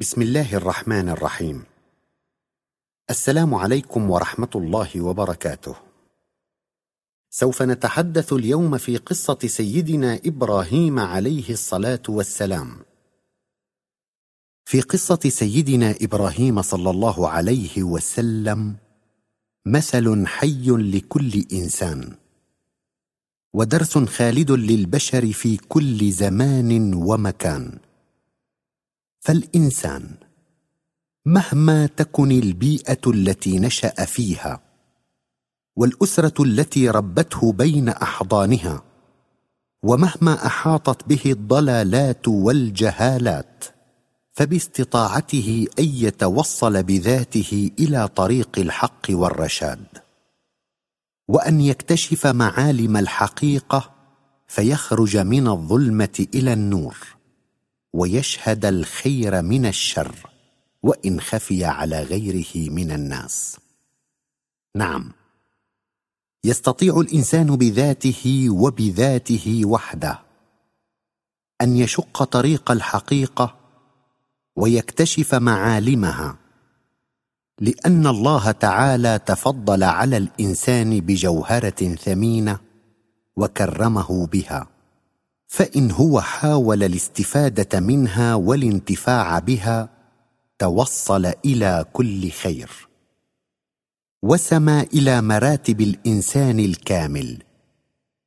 بسم الله الرحمن الرحيم. السلام عليكم ورحمة الله وبركاته. سوف نتحدث اليوم في قصة سيدنا إبراهيم عليه الصلاة والسلام. في قصة سيدنا إبراهيم صلى الله عليه وسلم مثل حي لكل إنسان ودرس خالد للبشر في كل زمان ومكان. فالإنسان مهما تكن البيئة التي نشأ فيها والأسرة التي ربته بين أحضانها ومهما أحاطت به الضلالات والجهالات فباستطاعته أن يتوصل بذاته إلى طريق الحق والرشاد. وأن يكتشف معالم الحقيقة فيخرج من الظلمة إلى النور. ويشهد الخير من الشر وإن خفي على غيره من الناس. نعم. يستطيع الإنسان بذاته وبذاته وحده أن يشق طريق الحقيقة ويكتشف معالمها لأن الله تعالى تفضل على الإنسان بجوهرة ثمينة وكرمه بها. فإن هو حاول الاستفادة منها والانتفاع بها توصل إلى كل خير. وسما إلى مراتب الإنسان الكامل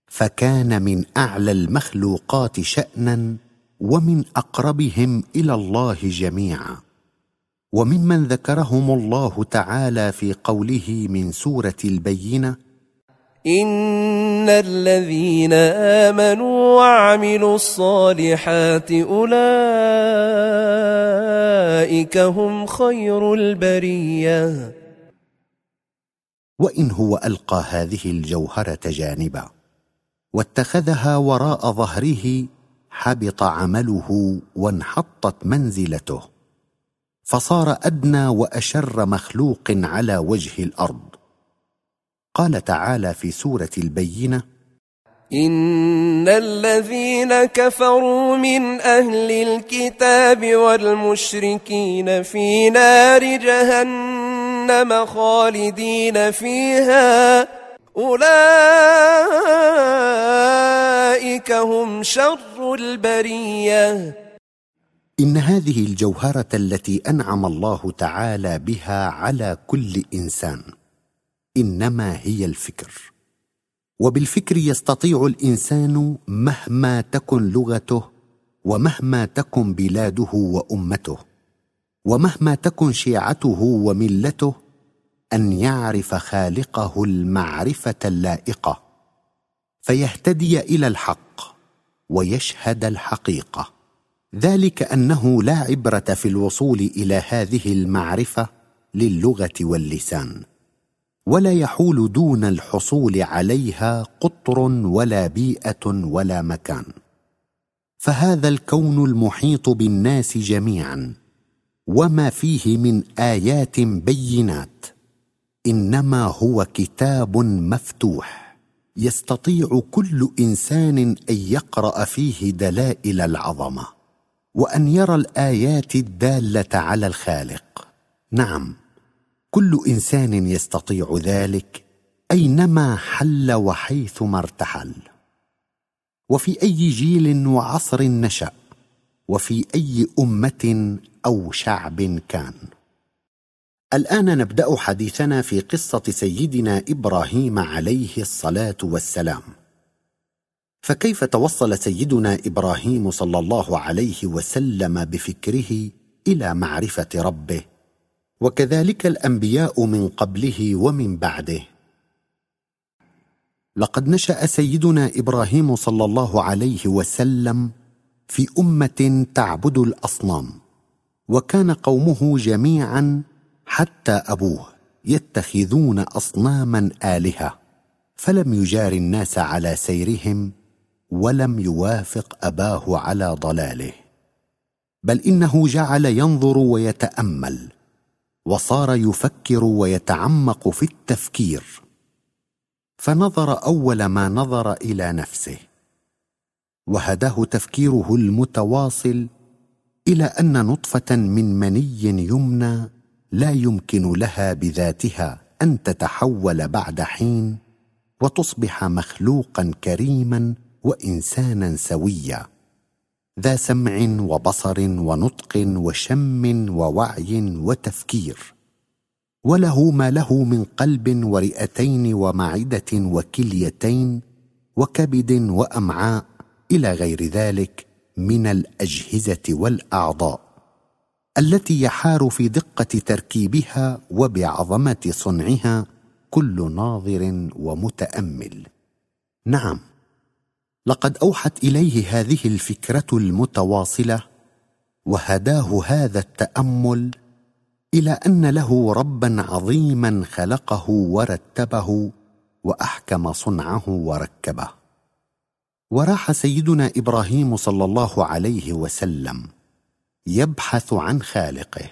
فكان من أعلى المخلوقات شانا ومن أقربهم إلى الله جميعا. وممن ذكرهم الله تعالى في قوله من سورة البينة إن الذين آمنوا وعملوا الصالحات أولئك هم خير البرية. وان هو القى هذه الجوهره جانبا واتخذها وراء ظهره حبط عمله وانحطت منزلته. فصار ادنى واشر مخلوق على وجه الأرض. قال تعالى في سورة البينة إن الذين كفروا من أهل الكتاب والمشركين في نار جهنم خالدين فيها. أولئك هم شر البرية. إن هذه الجوهرة التي أنعم الله تعالى بها على كل إنسان إنما هي الفكر. وبالفكر يستطيع الإنسان مهما تكن لغته ومهما تكن بلاده وأمته ومهما تكن شيعته وملته أن يعرف خالقه المعرفة اللائقة فيهتدي إلى الحق ويشهد الحقيقة. ذلك أنه لا عبرة في الوصول إلى هذه المعرفة للغة واللسان. ولا يحول دون الحصول عليها قطر ولا بيئة ولا مكان. فهذا الكون المحيط بالناس جميعا وما فيه من آيات بينات. إنما هو كتاب مفتوح يستطيع كل إنسان أن يقرأ فيه دلائل العظمة وأن يرى الآيات الدالة على الخالق. نعم. كل إنسان يستطيع ذلك أينما حل وحيثما ارتحل. وفي أي جيل وعصر نشأ وفي أي أمة أو شعب كان. الآن نبدأ حديثنا في قصة سيدنا إبراهيم عليه الصلاة والسلام. فكيف توصل سيدنا إبراهيم صلى الله عليه وسلم بفكره إلى معرفة ربه؟ وكذلك الأنبياء من قبله ومن بعده. لقد نشأ سيدنا إبراهيم صلى الله عليه وسلم في أمة تعبد الأصنام وكان قومه جميعا حتى أبوه يتخذون اصناما آلهة فلم يجار الناس على سيرهم ولم يوافق أباه على ضلاله بل إنه جعل ينظر ويتأمل وصار يفكر ويتعمق في التفكير فنظر أول ما نظر إلى نفسه وهداه تفكيره المتواصل إلى أن نطفة من مني يمنى لا يمكن لها بذاتها أن تتحول بعد حين وتصبح مخلوقا كريما وانسانا سويا. ذا سمع وبصر ونطق وشم ووعي وتفكير. وله ما له من قلب ورئتين ومعدة وكليتين وكبد وأمعاء إلى غير ذلك من الأجهزة والأعضاء التي يحار في دقة تركيبها وبعظمة صنعها كل ناظر ومتأمل. نعم. لقد أوحت إليه هذه الفكرة المتواصلة وهداه هذا التأمل إلى أن له ربا عظيما خلقه ورتبه وأحكم صنعه وركبه. وراح سيدنا إبراهيم صلى الله عليه وسلم يبحث عن خالقه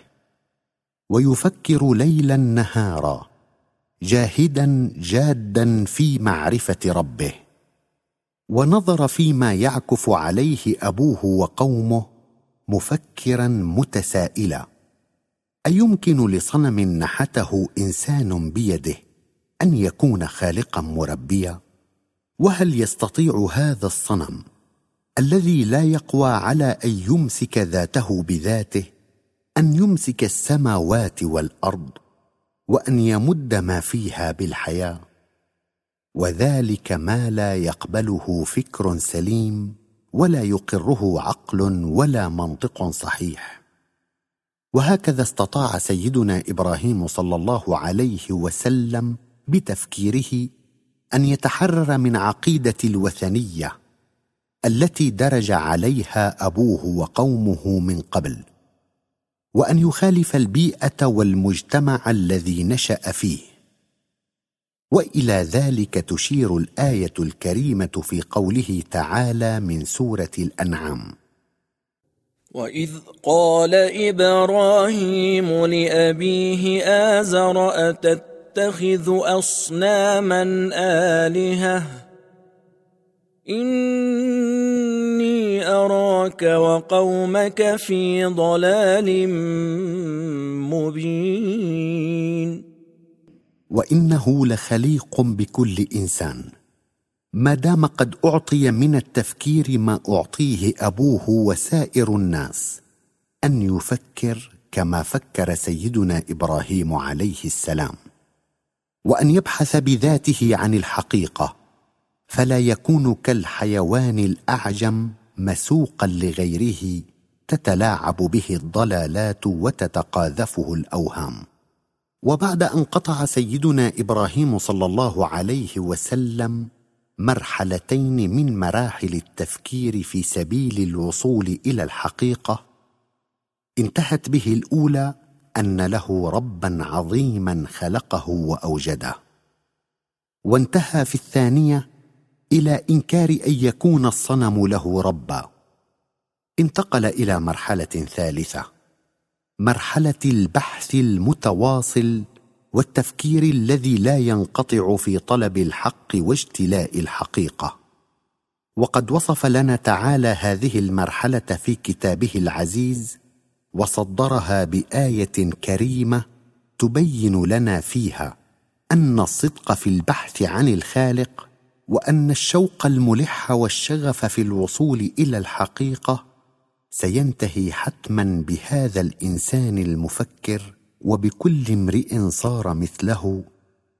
ويفكر ليلا نهارا جاهدا جادا في معرفة ربه. ونظر فيما يعكف عليه أبوه وقومه مفكرا متسائلا. أيمكن لصنم نحته إنسان بيده أن يكون خالقا مربيا؟ وهل يستطيع هذا الصنم الذي لا يقوى على أن يمسك ذاته بذاته أن يمسك السماوات والأرض وأن يمد ما فيها بالحياة؟ وذلك ما لا يقبله فكر سليم ولا يقره عقل ولا منطق صحيح. وهكذا استطاع سيدنا إبراهيم صلى الله عليه وسلم بتفكيره أن يتحرر من عقيدة الوثنية التي درج عليها أبوه وقومه من قبل وأن يخالف البيئة والمجتمع الذي نشأ فيه. وإلى ذلك تشير الآية الكريمة في قوله تعالى من سورة الأنعام. واذ قال إبراهيم لابيه ازر اتتخذ اصناما الهه؟ اني اراك وقومك في ضلال مبين وإنه لخليق بكل إنسان. ما دام قد أعطي من التفكير ما أعطيه أبوه وسائر الناس أن يفكر كما فكر سيدنا إبراهيم عليه السلام وأن يبحث بذاته عن الحقيقة فلا يكون كالحيوان الأعجم مسوقا لغيره تتلاعب به الضلالات وتتقاذفه الأوهام. وبعد أن قطع سيدنا إبراهيم صلى الله عليه وسلم مرحلتين من مراحل التفكير في سبيل الوصول إلى الحقيقة انتهت به الأولى أن له ربا عظيما خلقه وأوجده. وانتهى في الثانية إلى إنكار أن يكون الصنم له ربا. انتقل إلى مرحلة ثالثة. مرحلة البحث المتواصل والتفكير الذي لا ينقطع في طلب الحق واجتلاء الحقيقة. وقد وصف لنا تعالى هذه المرحلة في كتابه العزيز وصدرها بآية كريمة تبين لنا فيها أن الصدق في البحث عن الخالق وأن الشوق الملح والشغف في الوصول إلى الحقيقة سينتهي حتما بهذا الإنسان المفكر وبكل امرئ صار مثله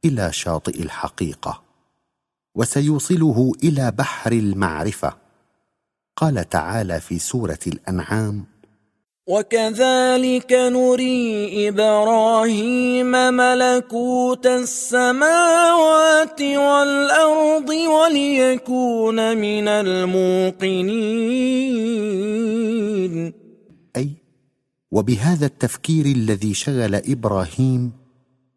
إلى شاطئ الحقيقة وسيوصله إلى بحر المعرفة. قال تعالى في سورة الأنعام وكذلك نري إبراهيم ملكوت السماوات والأرض وليكون من الموقنين. أي وبهذا التفكير الذي شغل إبراهيم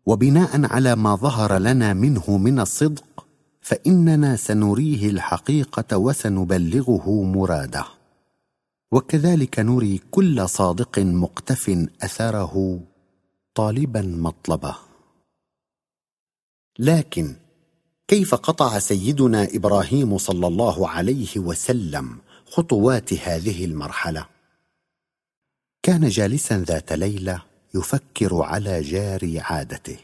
وبناء على ما ظهر لنا منه من الصدق فإننا سنريه الحقيقة وسنبلغه مراده. وكذلك نري كل صادق مقتف اثره طالبا مطلبه. لكن كيف قطع سيدنا إبراهيم صلى الله عليه وسلم خطوات هذه المرحلة؟ كان جالسا ذات ليلة يفكر على جار عادته.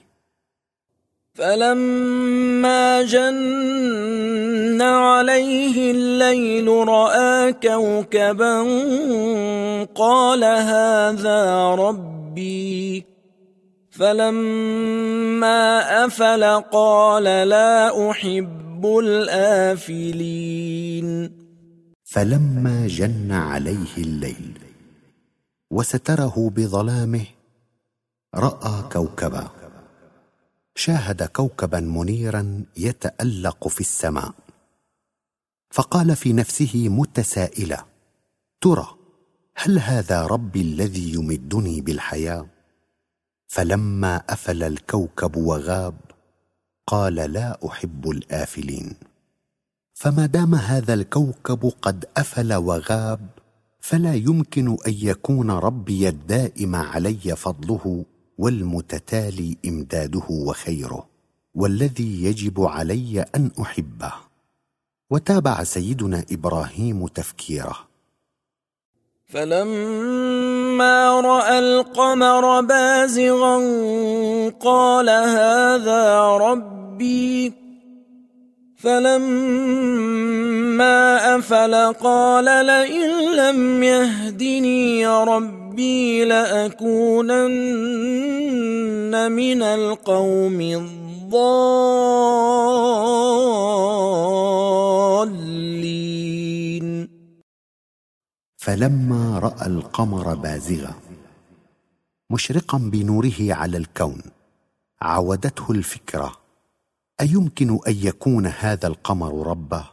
فلما جن عليه الليل رأى كوكبا قال هذا ربي. فلما أفل قال لا أحب الآفلين. فلما جن عليه الليل وستره بظلامه رأى كوكبا. شاهد كوكبا منيرا يتألق في السماء. فقال في نفسه متسائلا ترى هل هذا ربي الذي يمدني بالحياة؟ فلما أفل الكوكب وغاب قال لا أحب الآفلين. فما دام هذا الكوكب قد أفل وغاب فلا يمكن أن يكون ربي الدائم علي فضله. والمتتالي إمداده وخيره والذي يجب علي أن أحبه. وتابع سيدنا إبراهيم تفكيره. فلما رأى القمر بازغا قال هذا ربي. فلما أفل قال لئن لم يهدني ربي لأكونن من القوم الضالين. فلما رأى القمر بازغا مشرقا بنوره على الكون عودته الفكرة أيمكن أن يكون هذا القمر ربه؟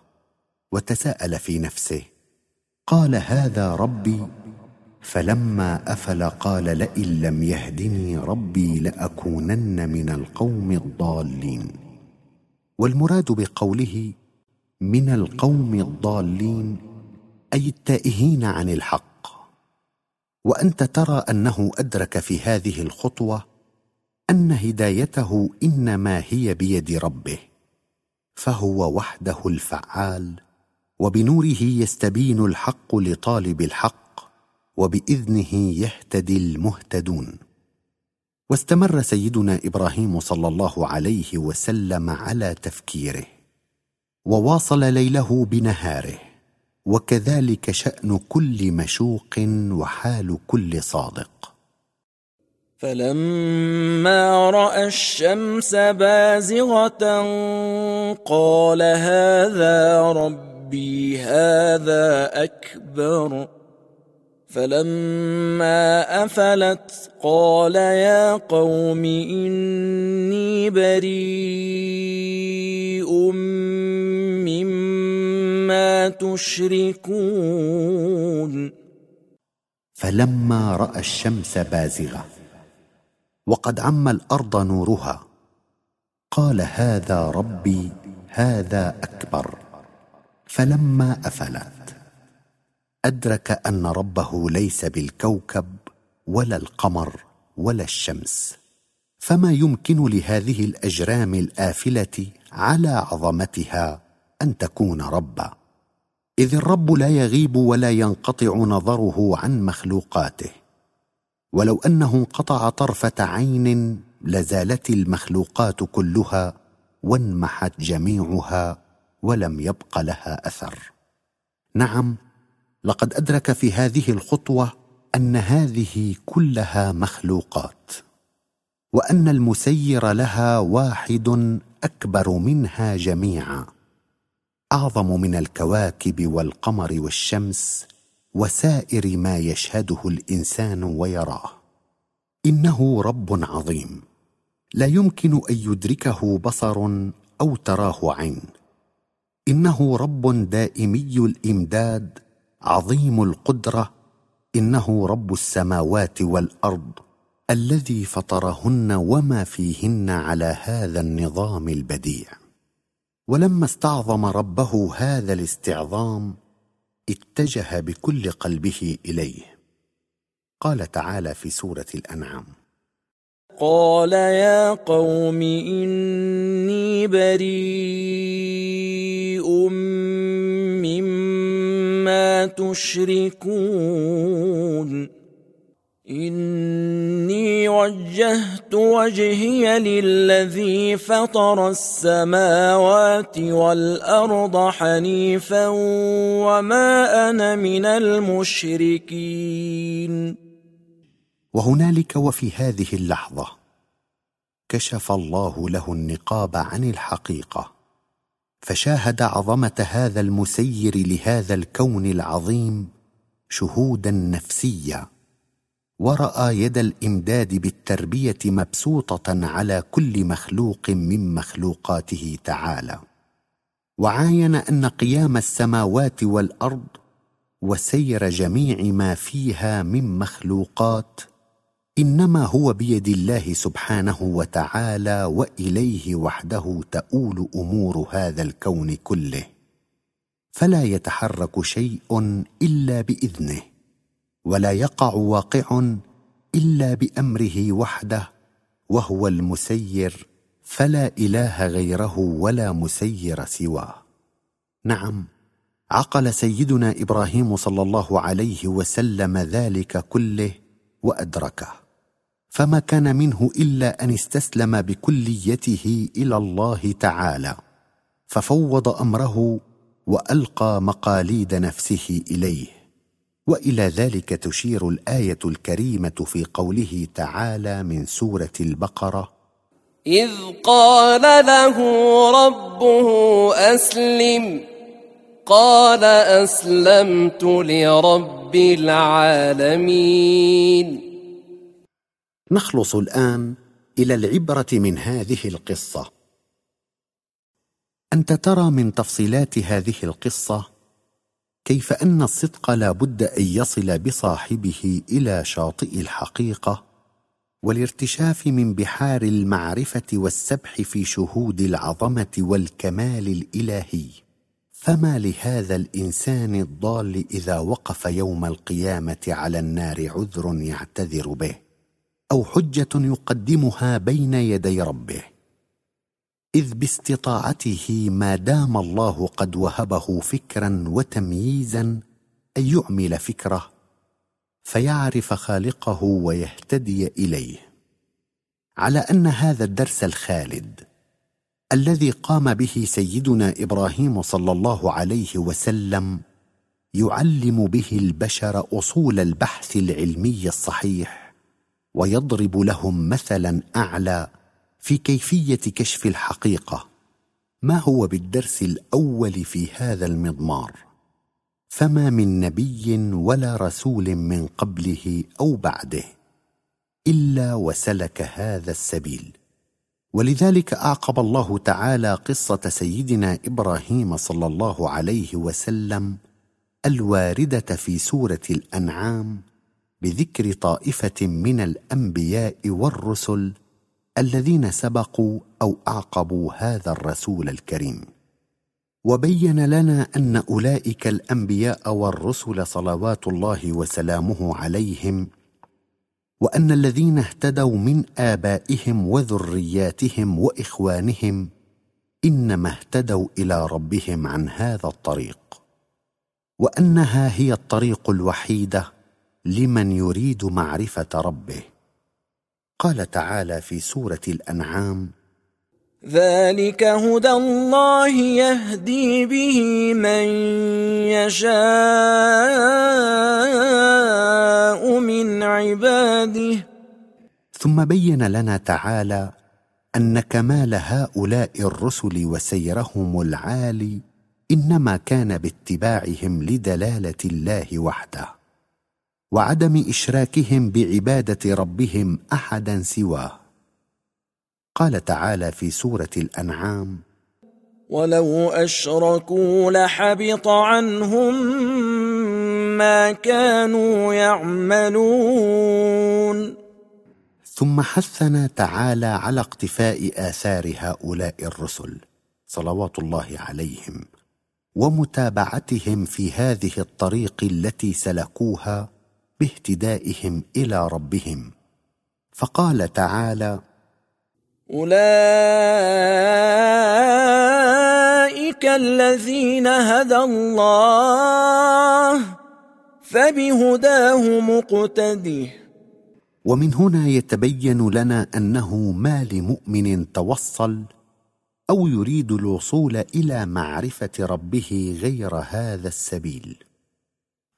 وتساءل في نفسه قال هذا ربي فلما أفل قال لئن لم يهدني ربي لأكونن من القوم الضالين. والمراد بقوله من القوم الضالين أي التائهين عن الحق. وأنت ترى أنه أدرك في هذه الخطوة أن هدايته إنما هي بيد ربه فهو وحده الفعال وبنوره يستبين الحق لطالب الحق وبإذنه يهتدي المهتدون. واستمر سيدنا إبراهيم صلى الله عليه وسلم على تفكيره وواصل ليله بنهاره وكذلك شأن كل مشوق وحال كل صادق. فلما رأى الشمس بازغة قال هذا ربي هذا أكبر. فلما أفلت قال يا قوم إني بريء مما تشركون. فلما رأى الشمس بازغة وقد عم الأرض نورها قال هذا ربي هذا أكبر. فلما أفلت أدرك أن ربه ليس بالكوكب ولا القمر ولا الشمس. فما يمكن لهذه الأجرام الآفلة على عظمتها أن تكون ربا. إذ الرب لا يغيب ولا ينقطع نظره عن مخلوقاته. ولو أنه انقطع طرفة عين لزالت المخلوقات كلها وانمحت جميعها ولم يبق لها أثر. نعم لقد أدرك في هذه الخطوة أن هذه كلها مخلوقات وأن المسير لها واحد أكبر منها جميعا أعظم من الكواكب والقمر والشمس وسائر ما يشهده الإنسان ويراه. إنه رب عظيم لا يمكن أن يدركه بصر أو تراه عين. إنه رب دائمي الإمداد عظيم القدرة إنه رب السماوات والأرض الذي فطرهن وما فيهن على هذا النظام البديع. ولما استعظم ربه هذا الاستعظام اتجه بكل قلبه إليه. قال تعالى في سورة الأنعام قال يا قوم إني بريء مما تشركون. إني وجهت وجهي للذي فطر السماوات والأرض حنيفا وما أنا من المشركين. وهنالك وفي هذه اللحظة كشف الله له النقاب عن الحقيقة. فشاهد عظمة هذا المسير لهذا الكون العظيم شهودا نفسيا ورأى يد الإمداد بالتربية مبسوطة على كل مخلوق من مخلوقاته تعالى. وعاين أن قيام السماوات والأرض وسير جميع ما فيها من مخلوقات إنما هو بيد الله سبحانه وتعالى وإليه وحده تؤول أمور هذا الكون كله. فلا يتحرك شيء إلا بإذنه ولا يقع واقع إلا بأمره وحده وهو المسير فلا إله غيره ولا مسير سواه. نعم عقل سيدنا إبراهيم صلى الله عليه وسلم ذلك كله وأدركه. فما كان منه إلا أن استسلم بكليته إلى الله تعالى ففوض أمره وألقى مقاليد نفسه إليه وإلى ذلك تشير الآية الكريمة في قوله تعالى من سورة البقرة إذ قال له ربه أسلم قال أسلمت لرب العالمين. نخلص الآن إلى العبرة من هذه القصة. أنت ترى من تفصيلات هذه القصة كيف أن الصدق لا بد أن يصل بصاحبه إلى شاطئ الحقيقة والارتشاف من بحار المعرفة والسبح في شهود العظمة والكمال الإلهي. فما لهذا الإنسان الضال إذا وقف يوم القيامة على النار عذر يعتذر به؟ أو حجة يقدمها بين يدي ربه. إذ باستطاعته ما دام الله قد وهبه فكرا وتمييزا أن يعمل فكره فيعرف خالقه ويهتدي إليه. على أن هذا الدرس الخالد الذي قام به سيدنا إبراهيم صلى الله عليه وسلم يعلم به البشر أصول البحث العلمي الصحيح. ويضرب لهم مثلا أعلى في كيفية كشف الحقيقة. ما هو بالدرس الأول في هذا المضمار؟ فما من نبي ولا رسول من قبله أو بعده إلا وسلك هذا السبيل. ولذلك أعقب الله تعالى قصة سيدنا إبراهيم صلى الله عليه وسلم الواردة في سورة الأنعام بذكر طائفة من الأنبياء والرسل الذين سبقوا أو أعقبوا هذا الرسول الكريم. وبين لنا أن أولئك الأنبياء والرسل صلوات الله وسلامه عليهم وأن الذين اهتدوا من آبائهم وذرياتهم وإخوانهم إنما اهتدوا إلى ربهم عن هذا الطريق وأنها هي الطريق الوحيدة لمن يريد معرفة ربه. قال تعالى في سورة الأنعام ذلك هدى الله يهدي به من يشاء من عباده. ثم بين لنا تعالى أن كمال هؤلاء الرسل وسيرهم العالي إنما كان باتباعهم لدلالة الله وحده. وعدم إشراكهم بعبادة ربهم أحدا سواه. قال تعالى في سورة الأنعام ولو اشركوا لحبط عنهم ما كانوا يعملون. ثم حثنا تعالى على اقتفاء آثار هؤلاء الرسل صلوات الله عليهم ومتابعتهم في هذه الطريق التي سلكوها باهتدائهم إلى ربهم. فقال تعالى أولئك الذين هدى الله فبهداه مقتده. ومن هنا يتبين لنا أنه ما لمؤمن توصل أو يريد الوصول إلى معرفة ربه غير هذا السبيل.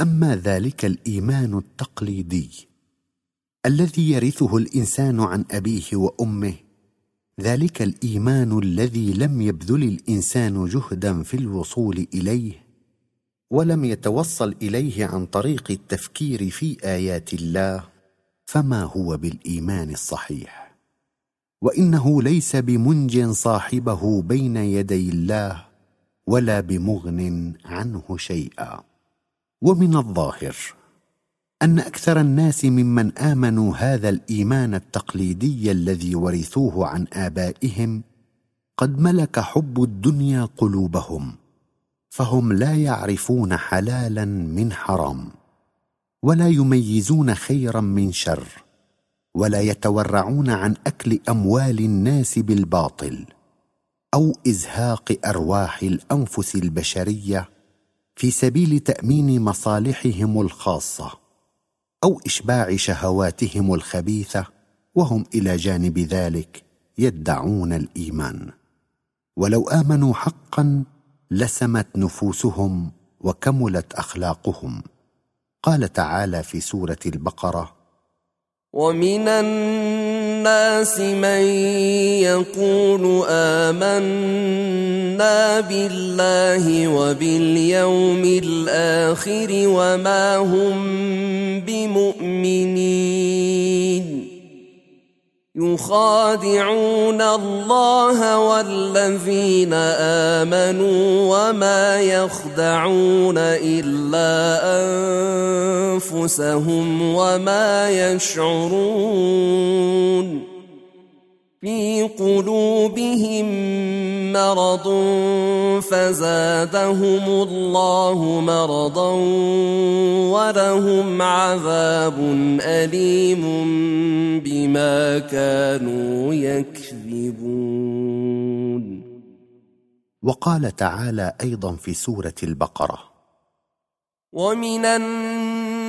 أما ذلك الإيمان التقليدي الذي يرثه الإنسان عن أبيه وأمه ذلك الإيمان الذي لم يبذل الإنسان جهدا في الوصول إليه ولم يتوصل إليه عن طريق التفكير في آيات الله فما هو بالإيمان الصحيح؟ وإنه ليس بمنج صاحبه بين يدي الله ولا بمغن عنه شيئا. ومن الظاهر أن أكثر الناس ممن آمنوا هذا الإيمان التقليدي الذي ورثوه عن آبائهم قد ملك حب الدنيا قلوبهم فهم لا يعرفون حلالا من حرام ولا يميزون خيرا من شر ولا يتورعون عن أكل أموال الناس بالباطل أو إزهاق أرواح الأنفس البشرية في سبيل تأمين مصالحهم الخاصة أو إشباع شهواتهم الخبيثة وهم إلى جانب ذلك يدعون الإيمان. ولو آمنوا حقا لسمت نفوسهم وكملت أخلاقهم. قال تعالى في سورة البقرة ومن الناس من يقول آمنا بالله وباليوم الآخر وما هم بمؤمنين. يخادعون الله والذين آمنوا وما يخدعون إلا أنفسهم وما يشعرون في قلوبهم مرض فزادهم الله مرضا ولهم عذاب أليم بما كانوا يكذبون. وقال تعالى أيضا في سورة البقرة. ومن الناس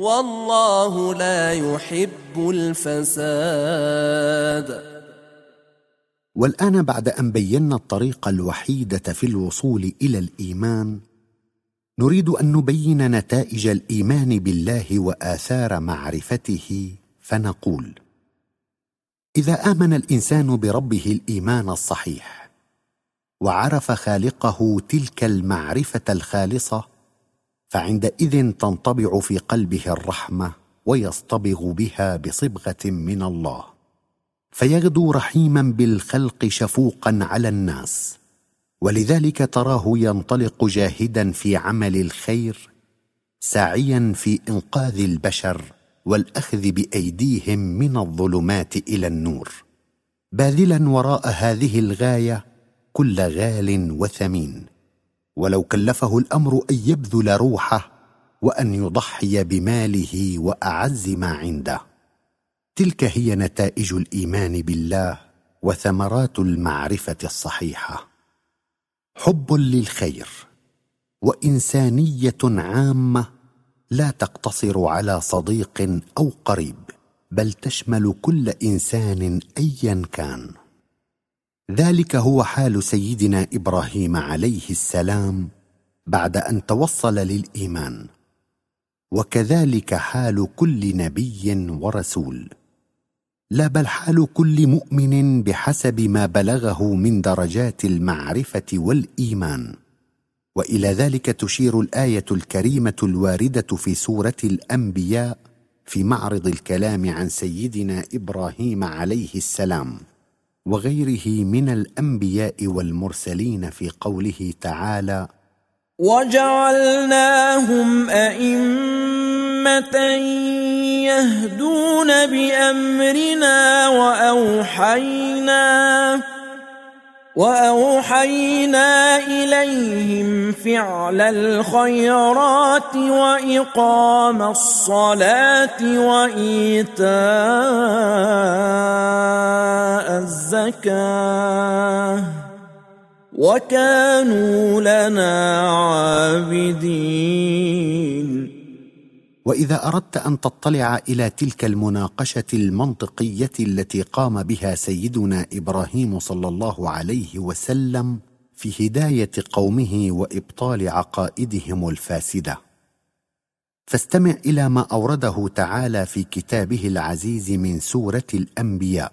والله لا يحب الفساد. والآن بعد أن بينا الطريق الوحيدة في الوصول إلى الإيمان نريد أن نبين نتائج الإيمان بالله وآثار معرفته فنقول إذا آمن الإنسان بربه الإيمان الصحيح وعرف خالقه تلك المعرفة الخالصة فعندئذ تنطبع في قلبه الرحمة ويصطبغ بها بصبغة من الله. فيغدو رحيما بالخلق شفوقا على الناس. ولذلك تراه ينطلق جاهدا في عمل الخير ساعيا في إنقاذ البشر والأخذ بأيديهم من الظلمات إلى النور. باذلا وراء هذه الغاية كل غال وثمين. ولو كلفه الأمر أن يبذل روحه وأن يضحي بماله وأعز ما عنده. تلك هي نتائج الإيمان بالله وثمرات المعرفة الصحيحة. حب للخير وإنسانية عامة لا تقتصر على صديق أو قريب بل تشمل كل إنسان ايا كان. ذلك هو حال سيدنا إبراهيم عليه السلام بعد أن توصل للإيمان. وكذلك حال كل نبي ورسول. لا بل حال كل مؤمن بحسب ما بلغه من درجات المعرفة والإيمان. وإلى ذلك تشير الآية الكريمة الواردة في سورة الأنبياء في معرض الكلام عن سيدنا إبراهيم عليه السلام. وغيره من الأنبياء والمرسلين في قوله تعالى وجعلناهم أئمة يهدون بأمرنا وأوحينا وأوحينا إليهم فعل الخيرات وإقام الصلاة وإيتاء الزكاة. وكانوا لنا عابدين. وإذا أردت أن تطلع إلى تلك المناقشة المنطقية التي قام بها سيدنا إبراهيم صلى الله عليه وسلم في هداية قومه وإبطال عقائدهم الفاسدة. فاستمع إلى ما أورده تعالى في كتابه العزيز من سورة الأنبياء.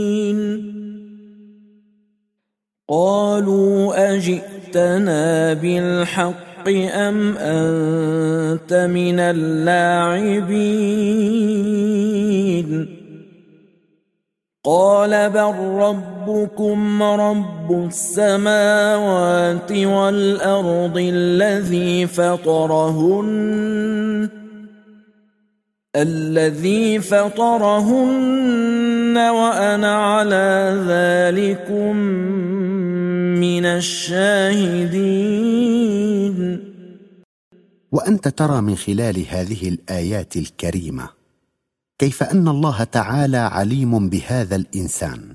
قالوا أجئتنا بالحق أم أنت من اللاعبين؟ قال بل ربكم رب السماوات والأرض الذي فطرهن الذي فطرهن وأنا على ذلكم من الشاهدين. وأنت ترى من خلال هذه الآيات الكريمة كيف أن الله تعالى عليم بهذا الإنسان.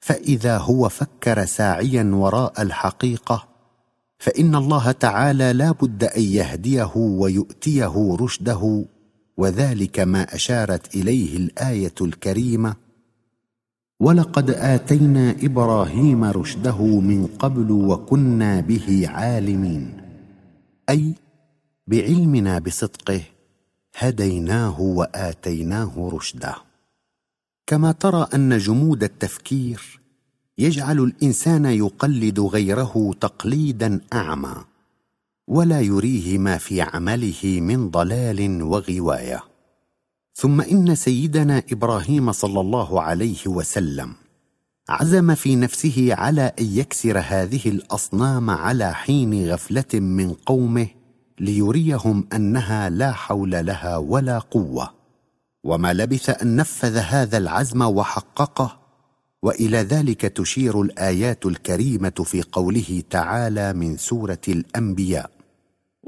فإذا هو فكر ساعيا وراء الحقيقة فإن الله تعالى لا بد أن يهديه ويؤتيه رشده وذلك ما أشارت إليه الآية الكريمة ولقد آتينا إبراهيم رشده من قبل وكنا به عالمين. أي بعلمنا بصدقه هديناه وآتيناه رشده. كما ترى أن جمود التفكير يجعل الإنسان يقلد غيره تقليدا أعمى ولا يريه ما في عمله من ضلال وغواية. ثم إن سيدنا إبراهيم صلى الله عليه وسلم عزم في نفسه على أن يكسر هذه الأصنام على حين غفلة من قومه ليريهم أنها لا حول لها ولا قوة. وما لبث أن نفذ هذا العزم وحققه وإلى ذلك تشير الآيات الكريمة في قوله تعالى من سورة الأنبياء.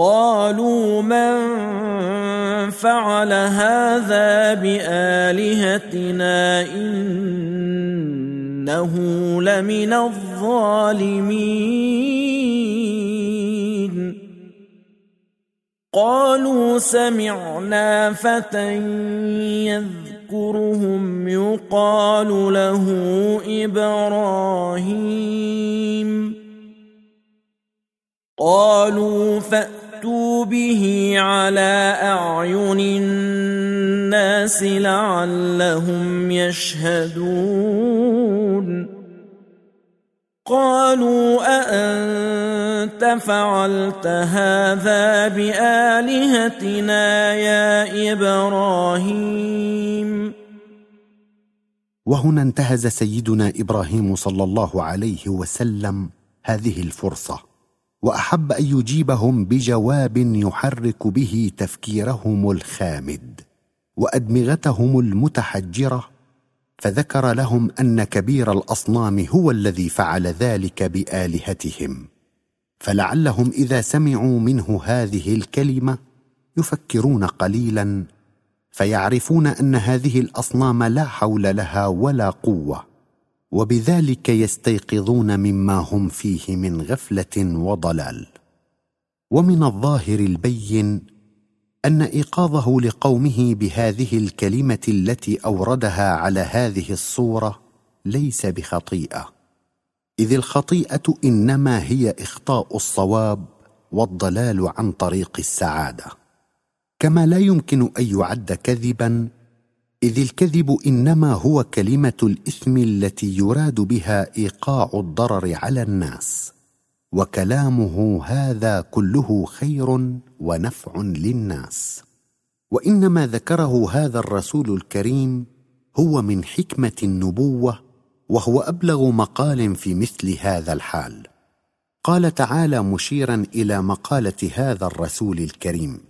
قالوا من فعل هذا بآلهتنا إنه لمن الظالمين. قالوا سمعنا فتى يذكرهم يقال له إبراهيم. قالوا فأتوا به على أعين الناس لعلهم يشهدون. قالوا أأنت فعلت هذا بآلهتنا يا إبراهيم؟ وهنا انتهز سيدنا إبراهيم صلى الله عليه وسلم هذه الفرصة. وأحب أن يجيبهم بجواب يحرك به تفكيرهم الخامد وأدمغتهم المتحجرة فذكر لهم أن كبير الأصنام هو الذي فعل ذلك بآلهتهم. فلعلهم إذا سمعوا منه هذه الكلمة يفكرون قليلا فيعرفون أن هذه الأصنام لا حول لها ولا قوة. وبذلك يستيقظون مما هم فيه من غفلة وضلال. ومن الظاهر البين أن إيقاظه لقومه بهذه الكلمة التي أوردها على هذه الصورة ليس بخطيئة. إذ الخطيئة إنما هي إخطاء الصواب والضلال عن طريق السعادة. كما لا يمكن أن يعد كذبا إذ الكذب إنما هو كلمة الإثم التي يراد بها إيقاع الضرر على الناس وكلامه هذا كله خير ونفع للناس. وإنما ذكره هذا الرسول الكريم هو من حكمة النبوة وهو أبلغ مقال في مثل هذا الحال. قال تعالى مشيرا إلى مقالة هذا الرسول الكريم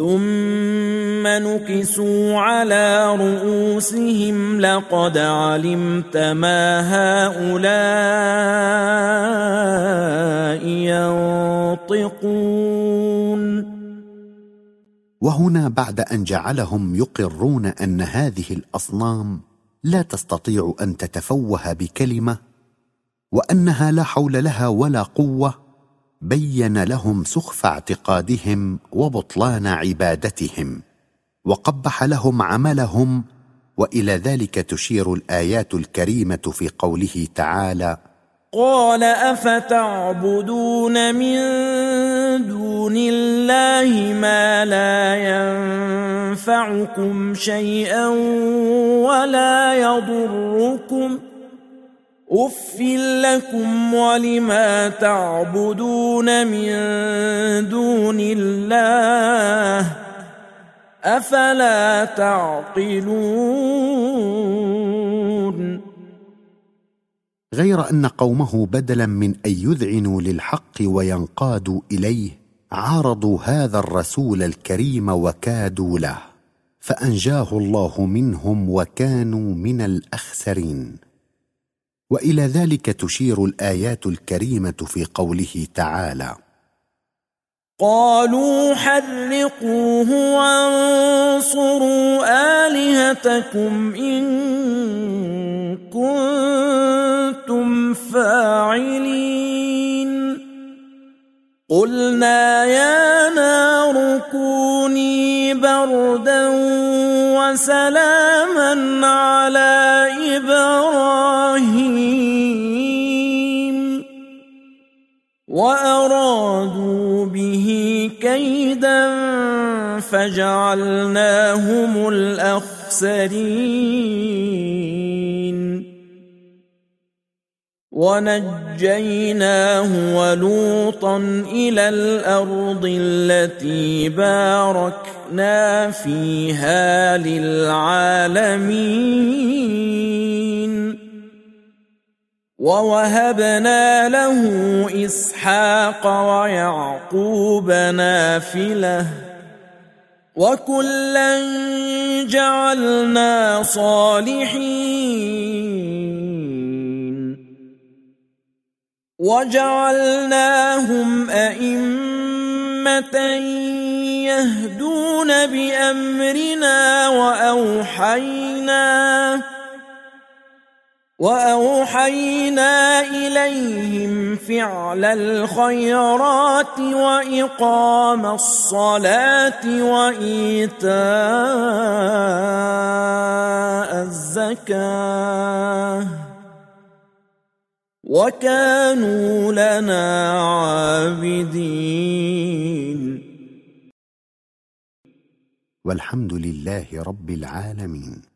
ثم نكسوا على رؤوسهم لقد علمت ما هؤلاء ينطقون. وهنا بعد أن جعلهم يقرون أن هذه الأصنام لا تستطيع أن تتفوه بكلمة وأنها لا حول لها ولا قوة بين لهم سخف اعتقادهم وبطلان عبادتهم وقبح لهم عملهم وإلى ذلك تشير الآيات الكريمة في قوله تعالى قال أفتعبدون من دون الله ما لا ينفعكم شيئا ولا يضركم؟ اف لكم ولما تعبدون من دون الله افلا تعقلون غير أن قومه بدلا من أن يذعنوا للحق وينقادوا إليه عارضوا هذا الرسول الكريم وكادوا له فأنجاه الله منهم وكانوا من الأخسرين. وإلى ذلك تشير الآيات الكريمة في قوله تعالى قالوا حرقوه وانصروا آلهتكم إن كنتم فاعلين. قلنا يا نار كوني بردا وسلاما على وأرادوا به كيدا فجعلناهم الأخسرين. ونجيناه ولوطا إلى الأرض التي باركنا فيها للعالمين. ووهبنا له إسحاق ويعقوب نافلة وكلا جعلنا صالحين وجعلناهم أئمة يهدون بأمرنا وأوحينا وأوحينا إليهم فعل الخيرات وإقام الصلاة وإيتاء الزكاة وكانوا لنا عابدين. والحمد لله رب العالمين.